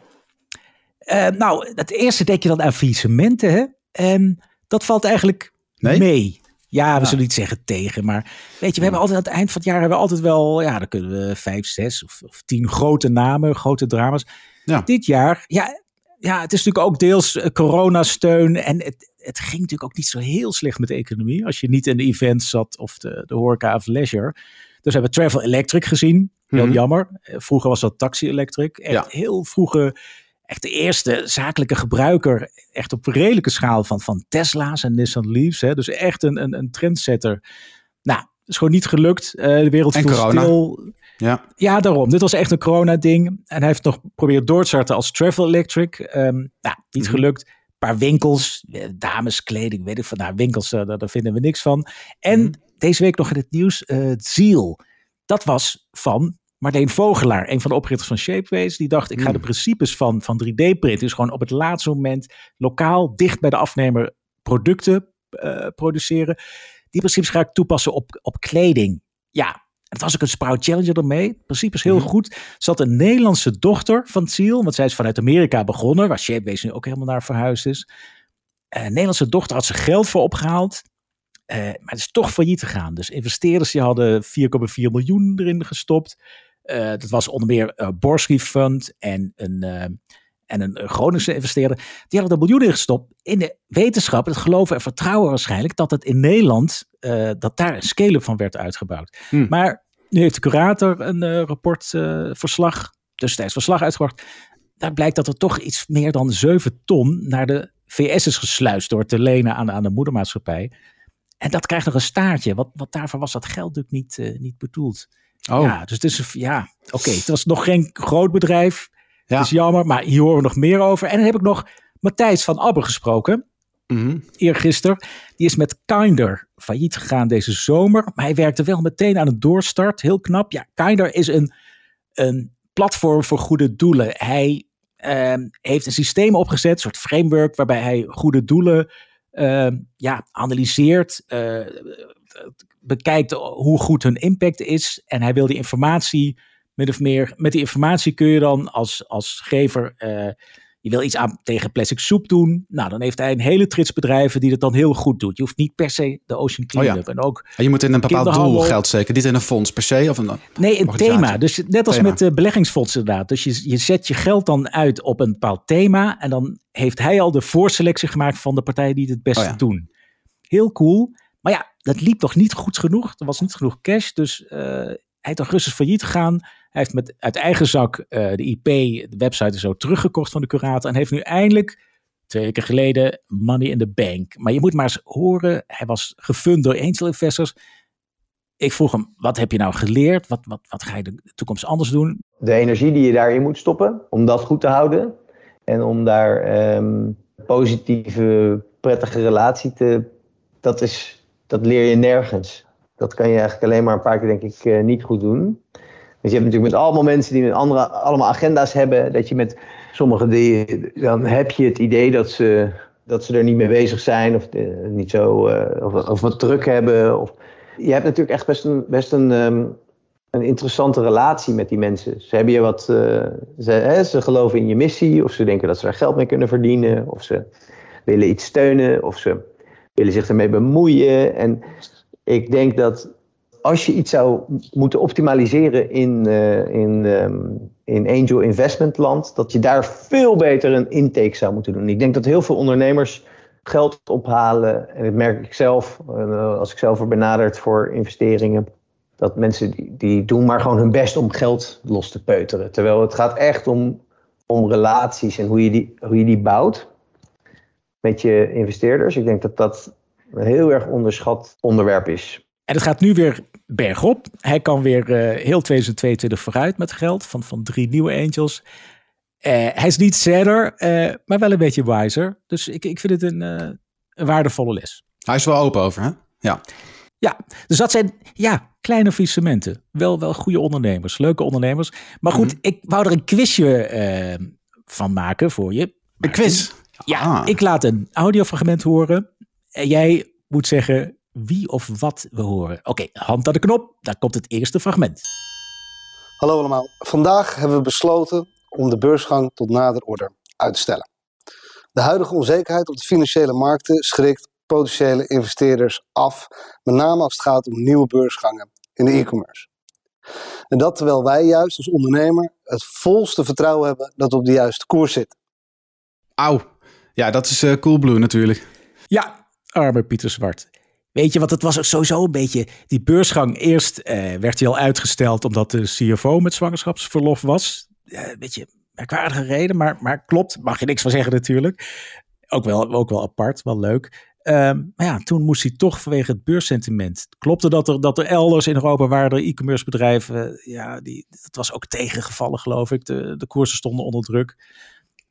Uh, nou, het eerste denk je dan aan faillissementen, hè? En dat valt eigenlijk nee? mee. Ja, we zullen niet zeggen tegen, maar weet je, we hebben altijd aan het eind van het jaar hebben we altijd wel, ja, dan kunnen we vijf, zes of, of tien grote namen, grote drama's. Ja. Dit jaar, ja, ja, het is natuurlijk ook deels uh, coronasteun en het, het ging natuurlijk ook niet zo heel slecht met de economie als je niet in de events zat of de, de horeca of leisure. Dus we hebben Travel Electric gezien, heel Mhm. jammer. Vroeger was dat Taxi Electric, echt Ja. heel vroege echt de eerste zakelijke gebruiker, echt op redelijke schaal van, van Tesla's en Nissan Leafs. Hè? Dus echt een, een, een trendsetter. Nou, is gewoon niet gelukt. Uh, de wereld En viel corona. stil. Ja. Ja, daarom. Dit was echt een corona-ding. En hij heeft nog geprobeerd door te starten als Travel Electric. Um, nou, niet Mhm. gelukt. Een paar winkels, eh, dameskleding, weet ik van. Nou, winkels, uh, daar, daar vinden we niks van. En Mhm. deze week nog in het nieuws, uh, Ziel. Dat was van Marleen Vogelaar, een van de oprichters van Shapeways, die dacht: ik ga Mm. de principes van, van 3D-print, dus gewoon op het laatste moment lokaal, dicht bij de afnemer, producten uh, produceren. Die principes ga ik toepassen op, op kleding. Ja, het was ook een Sprout Challenger ermee. Het principe is heel Mhm. goed. Ze had een Nederlandse dochter van Ziel, want zij is vanuit Amerika begonnen, waar Shapeways nu ook helemaal naar verhuisd is. Een Nederlandse dochter had ze geld voor opgehaald. Uh, maar het is toch failliet gegaan. Dus investeerders die hadden 4,4 miljoen erin gestopt. Uh, dat was onder meer uh, Borski Fund en een, uh, en een Groningse investeerder. Die hadden er miljoenen in gestopt in de wetenschap, het geloven en vertrouwen waarschijnlijk, dat het in Nederland, dat daar een scale-up van werd uitgebouwd. Hmm. Maar nu heeft de curator een rapportverslag, tussentijds verslag uitgebracht. Daar blijkt dat er toch iets meer dan 7 ton naar de VS is gesluist door te lenen aan, aan de moedermaatschappij. En dat krijgt nog een staartje. Wat, wat daarvoor was dat geld natuurlijk niet, uh, niet bedoeld. Oh. Ja, dus het is, ja, oké. Okay, het was nog geen groot bedrijf. Ja. Het is jammer, maar hier horen we nog meer over. En dan heb ik nog Matthijs van Abbe gesproken. Mm -hmm. Eergisteren. Die is met Kinder failliet gegaan deze zomer. Maar hij werkte wel meteen aan een doorstart. Heel knap. Ja, Kinder is een, een platform voor goede doelen. Hij uh, heeft een systeem opgezet, een soort framework, waarbij hij goede doelen uh, ja, analyseert. Uh, bekijkt hoe goed hun impact is. En hij wil die informatie, min of meer, met die informatie kun je dan als, als gever, uh, je wil iets aan tegen plastic soep doen. Nou, dan heeft hij een hele trits bedrijven die dat dan heel goed doet. Je hoeft niet per se de Ocean Cleanup. Oh ja. en ook en je moet in een bepaald doel geld steken, niet in een fonds per se? Of een, nee, een thema. Dus net als thema. met de beleggingsfondsen inderdaad. Dus je, je zet je geld dan uit op een bepaald thema. En dan heeft hij al de voorselectie gemaakt van de partijen die het het beste oh ja. doen. Heel cool. Maar ja, dat liep nog niet goed genoeg. Er was niet genoeg cash. Dus uh, hij heeft augustus failliet gegaan. Hij heeft met, uit eigen zak uh, de IP, de website zo teruggekocht van de curator. En heeft nu eindelijk, twee weken geleden, money in the bank. Maar je moet maar eens horen, hij was gefund door angel investors. Ik vroeg hem, wat heb je nou geleerd? Wat, wat, wat ga je de toekomst anders doen? De energie die je daarin moet stoppen, om dat goed te houden. En om daar um, positieve, prettige relatie te... Dat, is, dat leer je nergens. Dat kan je eigenlijk alleen maar een paar keer, denk ik, uh, niet goed doen. Dus je hebt natuurlijk met allemaal mensen die met andere, allemaal agenda's hebben. Dat je met sommigen, dan heb je het idee dat ze, dat ze er niet mee bezig zijn. Of de, niet zo, uh, of, of wat druk hebben. Of, je hebt natuurlijk echt best een, best een, um, een interessante relatie met die mensen. Ze hebben je wat, ze, hè, ze geloven in je missie. Of ze denken dat ze er geld mee kunnen verdienen. Of ze willen iets steunen. Of ze willen zich ermee bemoeien. En ik denk dat als je iets zou moeten optimaliseren in, uh, in, um, in angel investment land, dat je daar veel beter een intake zou moeten doen. Ik denk dat heel veel ondernemers geld ophalen, en dat merk ik zelf, uh, als ik zelf word benaderd voor investeringen, dat mensen die, die doen maar gewoon hun best om geld los te peuteren. Terwijl het gaat echt om, om relaties en hoe je, die, hoe je die bouwt met je investeerders. Ik denk dat dat een heel erg onderschat onderwerp is. En het gaat nu weer bergop. Hij kan weer uh, heel 2022 vooruit met geld van, van drie nieuwe angels. Uh, hij is niet sadder, uh, maar wel een beetje wiser. Dus ik, ik vind het een, een waardevolle les. Hij is wel open over, hè? Ja. Ja, dus dat zijn ja, kleine faillissementen. Wel, wel goede ondernemers, leuke ondernemers. Maar goed, Mhm. ik wou er een quizje eh, van maken voor je. Een quiz. Ja, Ah. ik laat een audiofragment horen. En jij moet zeggen wie of wat we horen. Oké, hand aan de knop. Daar komt het eerste fragment. Hallo allemaal. Vandaag hebben we besloten om de beursgang tot nader order uit te stellen. De huidige onzekerheid op de financiële markten schrikt potentiële investeerders af, met name als het gaat om nieuwe beursgangen in de e-commerce. En dat terwijl wij juist als ondernemer het volste vertrouwen hebben dat we op de juiste koers zitten. Auw. Ja, dat is eh Coolblue natuurlijk. Ja, arme Pieter Zwart. Weet je, want het was ook sowieso een beetje... Die beursgang, eerst eh, werd hij al uitgesteld omdat de CFO met zwangerschapsverlof was. Eh, een beetje merkwaardige reden, maar, maar klopt. Mag je niks van zeggen natuurlijk. Ook wel, ook wel apart, wel leuk. Ehm, maar ja, toen moest hij toch vanwege het beurssentiment. Klopte dat er, dat er elders in Europa waren er e-commerce bedrijven. Ja, die, dat was ook tegengevallen, geloof ik. De, de koersen stonden onder druk.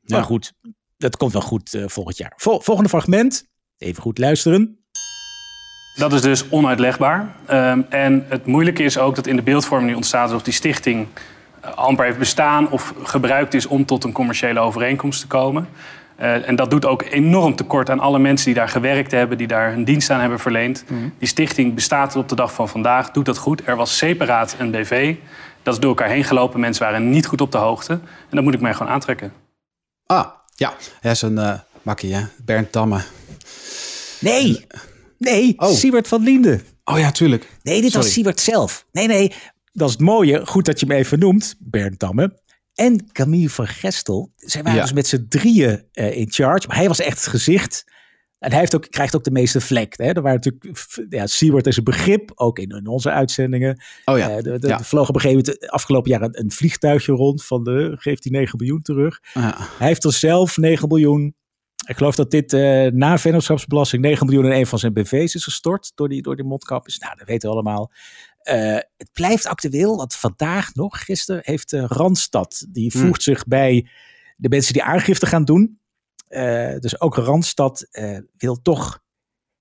Maar Ja. goed, dat komt wel goed eh, volgend jaar. Vol- volgende fragment. Even goed luisteren. Dat is dus onuitlegbaar. Ehm, en het moeilijke is ook dat in de beeldvorming nu ontstaat alsof die stichting eh, amper heeft bestaan of gebruikt is om tot een commerciële overeenkomst te komen. Eh, en dat doet ook enorm tekort aan alle mensen die daar gewerkt hebben, die daar hun dienst aan hebben verleend. Die stichting bestaat op de dag van vandaag, doet dat goed. Er was separaat een BV. Dat is door elkaar heen gelopen. Mensen waren niet goed op de hoogte. En dat moet ik mij gewoon aantrekken. Ah, ja. Hij is een eh makkie, hè? Bernd Tamme. Nee, nee, Oh. Siewert van Liende. Oh ja, tuurlijk. Nee, dit Sorry. was Siewert zelf. Nee, nee, dat is het mooie. Goed dat je hem even noemt, Bernd Damme. En Camille van Gestel. Zij waren Ja. dus met z'n drieën eh, in charge. Maar hij was echt het gezicht. En hij heeft ook, krijgt ook de meeste vlek. Hè? Er waren natuurlijk, ja, Siewert is een begrip, ook in, in onze uitzendingen. Oh ja. Eh, de, de, ja. Vloog op een gegeven moment afgelopen jaar een, een vliegtuigje rond van de, geeft hij 9 miljoen terug. Ja. Hij heeft er zelf 9 miljoen. Ik geloof dat dit eh, na vennootschapsbelasting 9 miljoen in een van zijn BV's is gestort door die, door die mondkapjes. Nou, dat weten we allemaal. Eh, het blijft actueel, want vandaag nog, gisteren, heeft Randstad, die Hmm. voegt zich bij de mensen die aangifte gaan doen. Eh, dus ook Randstad eh, wil toch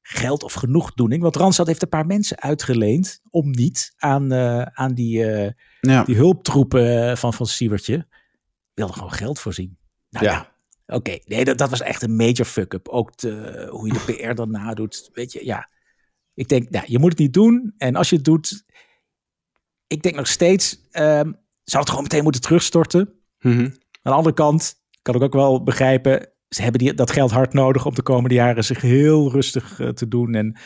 geld of genoegdoening. Want Randstad heeft een paar mensen uitgeleend om niet aan, eh, aan die, Ja. die hulptroepen van, van Sievertje. Wilde gewoon geld voorzien. Nou Ja. ja, oké. Nee, dat, dat was echt een major fuck-up. Ook de, hoe je de PR daarna doet. Weet je, ja. Ik denk, nou, je moet het niet doen. En als je het doet, ik denk nog steeds, ehm zou het gewoon meteen moeten terugstorten. Mhm. Aan de andere kant kan ik ook wel begrijpen, ze hebben die, dat geld hard nodig om de komende jaren zich heel rustig eh, te doen. En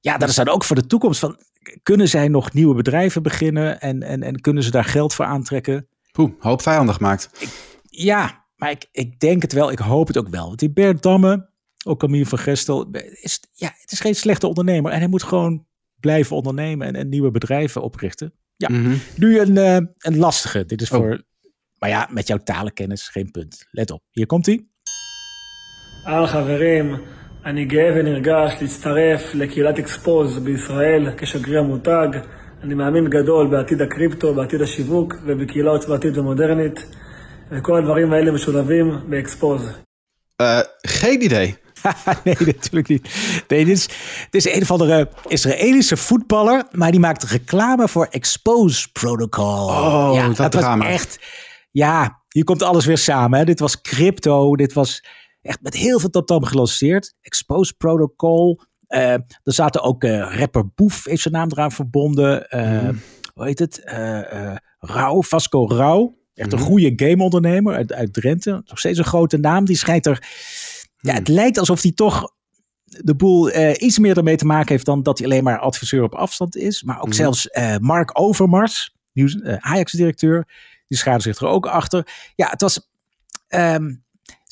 ja, dat is dan ook voor de toekomst van, kunnen zij nog nieuwe bedrijven beginnen en, en, en kunnen ze daar geld voor aantrekken? Poeh, hoop vijanden gemaakt. Ja, maar ik, ik denk het wel, ik hoop het ook wel. Want die Bert Damme, ook Camille van Gestel, is, ja, het is geen slechte ondernemer en hij moet gewoon blijven ondernemen en, en nieuwe bedrijven oprichten. Ja, Mhm. nu een, eh, een lastige. Dit is Oh. voor, maar ja, met jouw talenkennis geen punt. Let op, hier komt hij אהלן חברים, אני גאה ונרגש להצטרף לקהילת אקספוז בישראל כשגריר המותג. אני מאמין גדול בעתיד הקריפטו, בעתיד השיווק ובקהילה עוצמתית ומודרנית. וכל הדברים האלה משולבים באקספוז. Eh, geen idee. nee, natuurlijk niet. Nee, dit is, dit is een of andere Israëlische voetballer, maar die maakt reclame voor Expose Protocol. Oh, dat was drama. echt. Ja, hier komt alles weer samen. Hè. Dit was crypto, dit was echt met heel veel tamtam gelanceerd. Expose Protocol. Eh, er zaten ook eh, rapper Boef, heeft zijn naam eraan verbonden. Mhm. Hoe heet het? Rauw, Vasco Rauw. Echt Mhm. een goede gameondernemer uit, uit Drenthe. Nog steeds een grote naam. Die schijnt er ja, Hmm. het lijkt alsof hij toch de boel iets meer ermee te maken heeft dan dat hij alleen maar adviseur op afstand is. Maar ook Mhm. zelfs Mark Overmars, nieuws- eh, Ajax-directeur, die schaarde zich er ook achter. Ja, het was. ehm,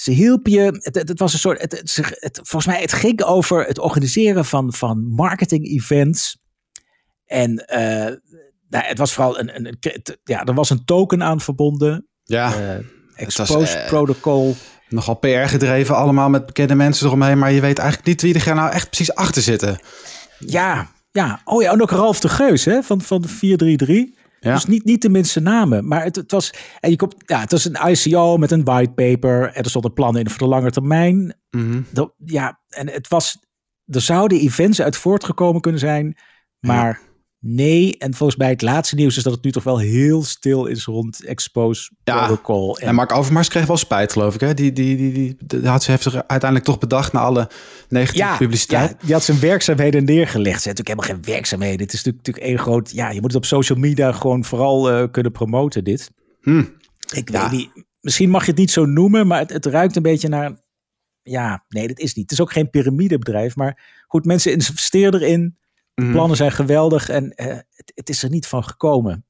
ze hielp je. Het, het, het was een soort. Het, het, volgens mij, het ging over het organiseren van, van marketing-events. En eh, nou, het was vooral een, een, Ja, er was een token aan verbonden. Ja, was, eh, Protocol. nogal PR gedreven, allemaal met bekende mensen eromheen. Maar je weet eigenlijk niet wie er nou echt precies achter zitten. Ja, ja. Oh ja, en ook Ralf de Geus hè, van, van 433. Ja. Dus niet, niet de minste namen. Maar het, het, was, en je komt, ja, het was een ICO met een whitepaper. En er stonden plannen in voor de lange termijn. Mhm. Dat, ja, en het was, er zouden events uit voortgekomen kunnen zijn. Maar nee. En volgens mij het laatste nieuws is dat het nu toch wel heel stil is rond Expose Ja. Protocol. En Mark Overmars kreeg wel spijt, geloof ik. Hè? Die, die, die, die, die had ze heeft zich uiteindelijk toch bedacht na alle negatieve ja, publiciteit. Ja, die had zijn werkzaamheden neergelegd. Het zijn natuurlijk helemaal geen werkzaamheden. Het is natuurlijk, natuurlijk één groot... Ja, je moet het op social media gewoon vooral eh, kunnen promoten, dit. Hm. Ik Ja. weet niet. Misschien mag je het niet zo noemen, maar het, het ruikt een beetje naar... Ja, nee, dat is niet. Het is ook geen piramidebedrijf. Maar goed, mensen investeren erin. De Mhm. plannen zijn geweldig en eh, het, het is er niet van gekomen.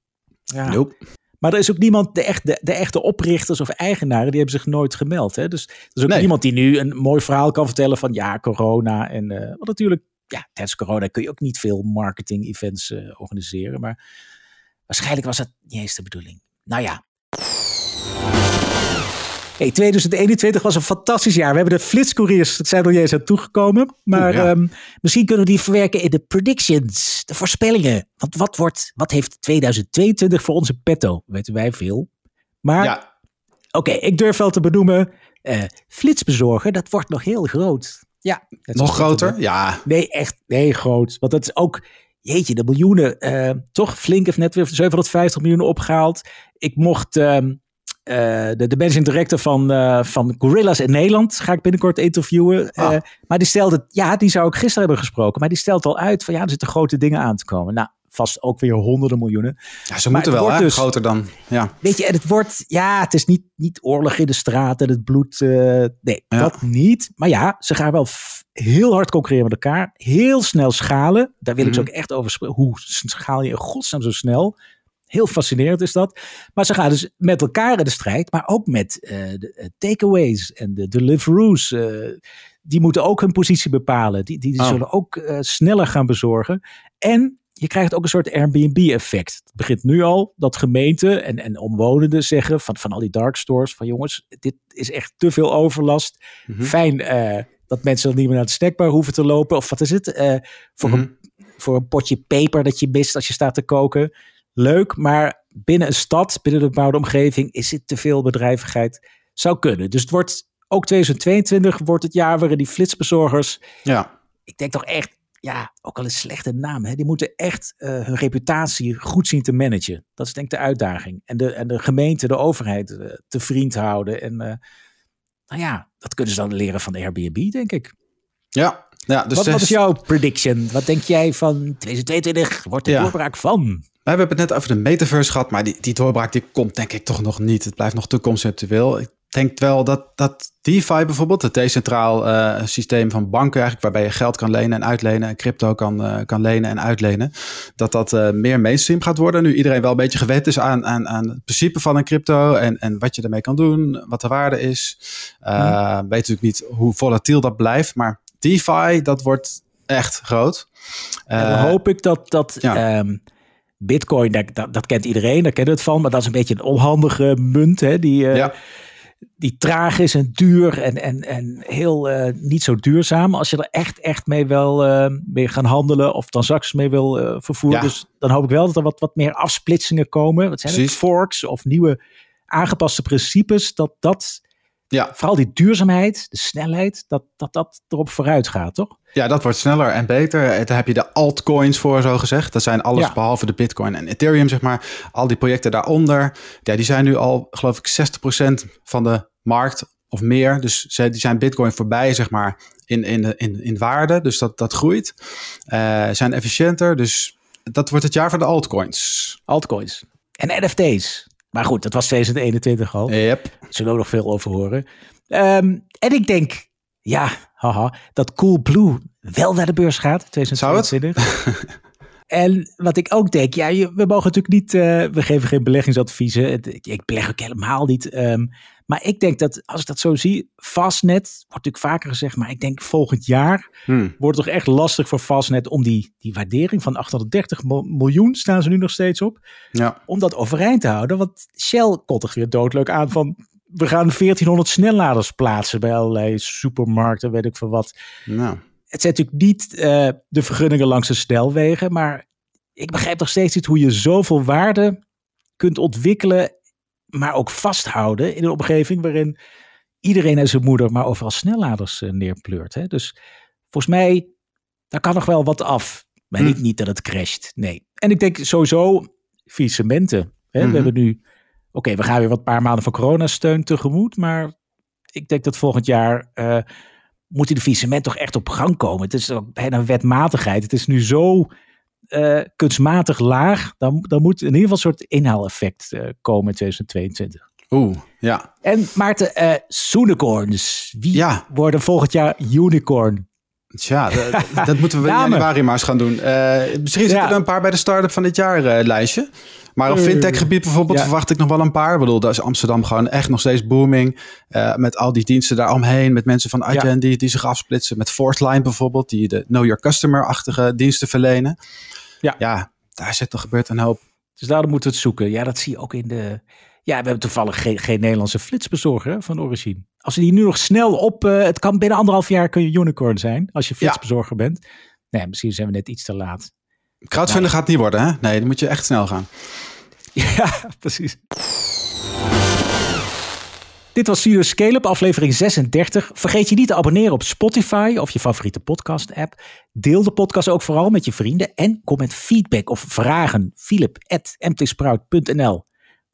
Ja. Nope. Maar er is ook niemand, de, echt, de, de echte oprichters of eigenaren, die hebben zich nooit gemeld. Hè? Dus er is ook Nee. niemand die nu een mooi verhaal kan vertellen van ja, corona. En eh want natuurlijk, ja, tijdens corona kun je ook niet veel marketing-events eh, organiseren. Maar waarschijnlijk was dat niet eens de bedoeling. Nou ja. Hey, 2021 was een fantastisch jaar. We hebben de flitscouriers, het zijn er niet eens aan toegekomen. Maar ja. ehm, misschien kunnen we die verwerken in de predictions, de voorspellingen. Want wat, wordt, wat heeft 2022 voor onze petto? Weten wij veel. Maar Ja, oké, ik durf wel te benoemen. eh flitsbezorger, dat wordt nog heel groot. Ja, nog groter. Ja, Nee, echt, nee, groot. Want dat is ook, jeetje, de miljoenen. eh, toch flink heeft net weer 750 miljoen opgehaald. Ik mocht ehm, eh, de, de managing director van, eh, van Gorillas in Nederland, ga ik binnenkort interviewen. Eh, Ah. maar die stelde, ja, die zou ik gisteren hebben gesproken. Maar die stelt al uit van, ja, er zitten grote dingen aan te komen. Nou, vast ook weer honderden miljoenen. ja ze moeten wel, hè? dus- Groter dan. Ja. Weet je, en het wordt, ja, het is niet, niet oorlog in de straat en het bloed. eh, nee, Ja. dat niet. Maar ja, ze gaan wel heel hard concurreren met elkaar. Heel snel schalen. Daar wil ik ze Mhm. ook echt over spreken. Hoe schaal je in godsnaam zo snel? Heel fascinerend is dat. Maar ze gaan dus met elkaar in de strijd, maar ook met eh, de eh, takeaways en de Deliveroo's. eh, die moeten ook hun positie bepalen. Die, die Oh. zullen ook sneller gaan bezorgen. En je krijgt ook een soort Airbnb-effect. Het begint nu al dat gemeenten en, en omwonenden zeggen van, van al die dark stores: van jongens, dit is echt te veel overlast. Mhm. Fijn dat mensen dan niet meer naar de snackbar hoeven te lopen. Of wat is het? Voor, Mhm. een, voor een potje peper dat je mist als je staat te koken. Leuk, maar binnen een stad, binnen een bepaalde omgeving, is dit te veel bedrijvigheid. Zou kunnen. Dus het wordt ook 2022 wordt het jaar waarin die flitsbezorgers ja. ik denk toch echt, ja, ook al een slechte naam, hè, die moeten echt eh, hun reputatie goed zien te managen. Dat is denk ik de uitdaging. En de, en de gemeente, de overheid eh, te vriend houden. En eh, nou ja, dat kunnen ze dan leren van de Airbnb, denk ik. Ja. ja dus wat, is jouw prediction? Wat denk jij van 2022 wordt de Ja. doorbraak van? We hebben het net over de metaverse gehad, maar die, die doorbraak die komt denk ik toch nog niet. Het blijft nog te conceptueel. Ik denk wel dat, dat DeFi bijvoorbeeld, het decentraal eh, systeem van banken eigenlijk, waarbij je geld kan lenen en uitlenen en crypto kan, eh, kan lenen en uitlenen, dat dat eh, meer mainstream gaat worden. Nu iedereen wel een beetje gewend is aan, aan, aan het principe van een crypto en, en wat je ermee kan doen, wat de waarde is. Eh Weet natuurlijk niet hoe volatiel dat blijft, maar DeFi, dat wordt echt groot. En dan hoop ik dat, dat ja. ehm, Bitcoin, dat, dat, dat kent iedereen, daar kennen we het van. Maar dat is een beetje een onhandige munt, hè, die, eh, ja. die traag is en duur en, en, en heel eh, niet zo duurzaam. Als je er echt, echt mee wil eh, mee gaan handelen of transacties mee wil vervoeren. Ja. Dus dan hoop ik wel dat er wat, wat meer afsplitsingen komen. Wat zijn het? Forks of nieuwe aangepaste principes. Dat dat, Ja. vooral die duurzaamheid, de snelheid, dat dat, dat erop vooruit gaat, toch? Ja, dat wordt sneller en beter. Eh, Daar heb je de altcoins voor, zo gezegd. Dat zijn alles Ja. behalve de Bitcoin en Ethereum, zeg maar. Al die projecten daaronder, ja, die zijn nu al, geloof ik, 60% van de markt of meer. Dus ze, die zijn Bitcoin voorbij, zeg maar, in, in, in, in waarde. Dus dat, dat groeit. Eh, zijn efficiënter. Dus dat wordt het jaar van de altcoins. Altcoins. En NFT's. Maar goed, dat was 2021 al. Yep. Zullen we nog veel over horen. Ehm, en ik denk, ja, haha, dat Coolblue wel naar de beurs gaat. Zou het? 2022. En wat ik ook denk, ja, we mogen natuurlijk niet, eh, we geven geen beleggingsadviezen. Ik, beleg ook helemaal niet. ehm, maar ik denk dat, als ik dat zo zie, Fastnet, wordt natuurlijk vaker gezegd, maar ik denk volgend jaar Hmm. wordt het toch echt lastig voor Fastnet om die, die waardering van 830 mil- miljoen, staan ze nu nog steeds op, Ja. om dat overeind te houden. Want Shell kondigt weer doodleuk aan van, we gaan 1400 snelladers plaatsen bij allerlei supermarkten, weet ik veel wat. Nou. Het zijn natuurlijk niet eh, de vergunningen langs de snelwegen, maar ik begrijp nog steeds niet hoe je zoveel waarde kunt ontwikkelen, maar ook vasthouden in een omgeving waarin iedereen en zijn moeder maar overal snelladers eh, neerpleurt. Hè? Dus volgens mij, daar kan nog wel wat af. Maar Hm. niet, niet dat het crasht, nee. En ik denk sowieso, faillissementen. Hè? Mhm. We hebben nu, oké, we gaan weer wat paar maanden van coronasteun tegemoet, maar ik denk dat volgend jaar eh moet die faillissement toch echt op gang komen. Het is ook bijna wetmatigheid. Het is nu zo eh, kunstmatig laag. Dan, dan moet in ieder geval een soort inhaaleffect eh, komen in 2022. Oeh, ja. En Maarten, unicorns. Wie Ja. worden volgend jaar unicorn? Tja, dat, dat moeten we in januari maar eens gaan doen. Misschien zitten Ja. er een paar bij de start-up van dit jaar lijstje. Maar op Mm. fintech gebied bijvoorbeeld Ja. verwacht ik nog wel een paar. Ik bedoel, daar is Amsterdam gewoon echt nog steeds booming. Met al die diensten daaromheen. Met mensen van Adyen die, die zich afsplitsen. Met Forceline bijvoorbeeld. Die de Know Your Customer-achtige diensten verlenen. Ja. ja, daar zit er gebeurt een hoop. Dus daarom moeten we het zoeken. Ja, dat zie je ook in de... Ja, we hebben toevallig geen, geen Nederlandse flitsbezorger hè, van origine. Als we die nu nog snel op... eh, het kan binnen anderhalf jaar kun je unicorn zijn. Als je flitsbezorger bent. Nee, misschien zijn we net iets te laat. Crowdfunding gaat het niet worden, hè? Nee, dan moet je echt snel gaan. Ja, precies. Dit was Studio Scale aflevering 36. Vergeet je niet te abonneren op Spotify of je favoriete podcast-app. Deel de podcast ook vooral met je vrienden. En kom met feedback of vragen. Philip.mtsprout.nl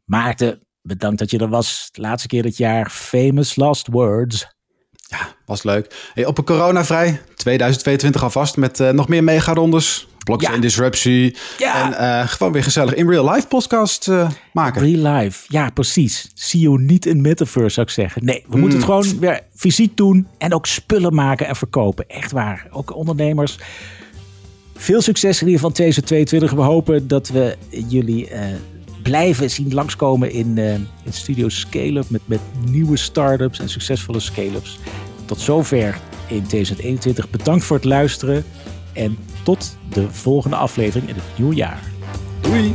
Maarten, bedankt dat je er was. Laatste keer dit jaar. Famous last words. Ja, was leuk. Hey, op een coronavrij 2022 alvast met eh, nog meer megarondes. Blockchain Ja. disruptie. Ja. En eh, gewoon weer gezellig in real life podcast eh, maken. Real life. Ja, precies. Zie je niet in metaverse, zou ik zeggen. Nee, we moeten het gewoon weer fysiek doen. En ook spullen maken en verkopen. Echt waar. Ook ondernemers. Veel succes in ieder geval in 2022. We hopen dat we jullie eh, blijven zien langskomen in, in Studio Scale-Up. Met, met nieuwe start-ups en succesvolle scale-ups. Tot zover in 2021. Bedankt voor het luisteren. En tot de volgende aflevering in het nieuwe jaar. Doei!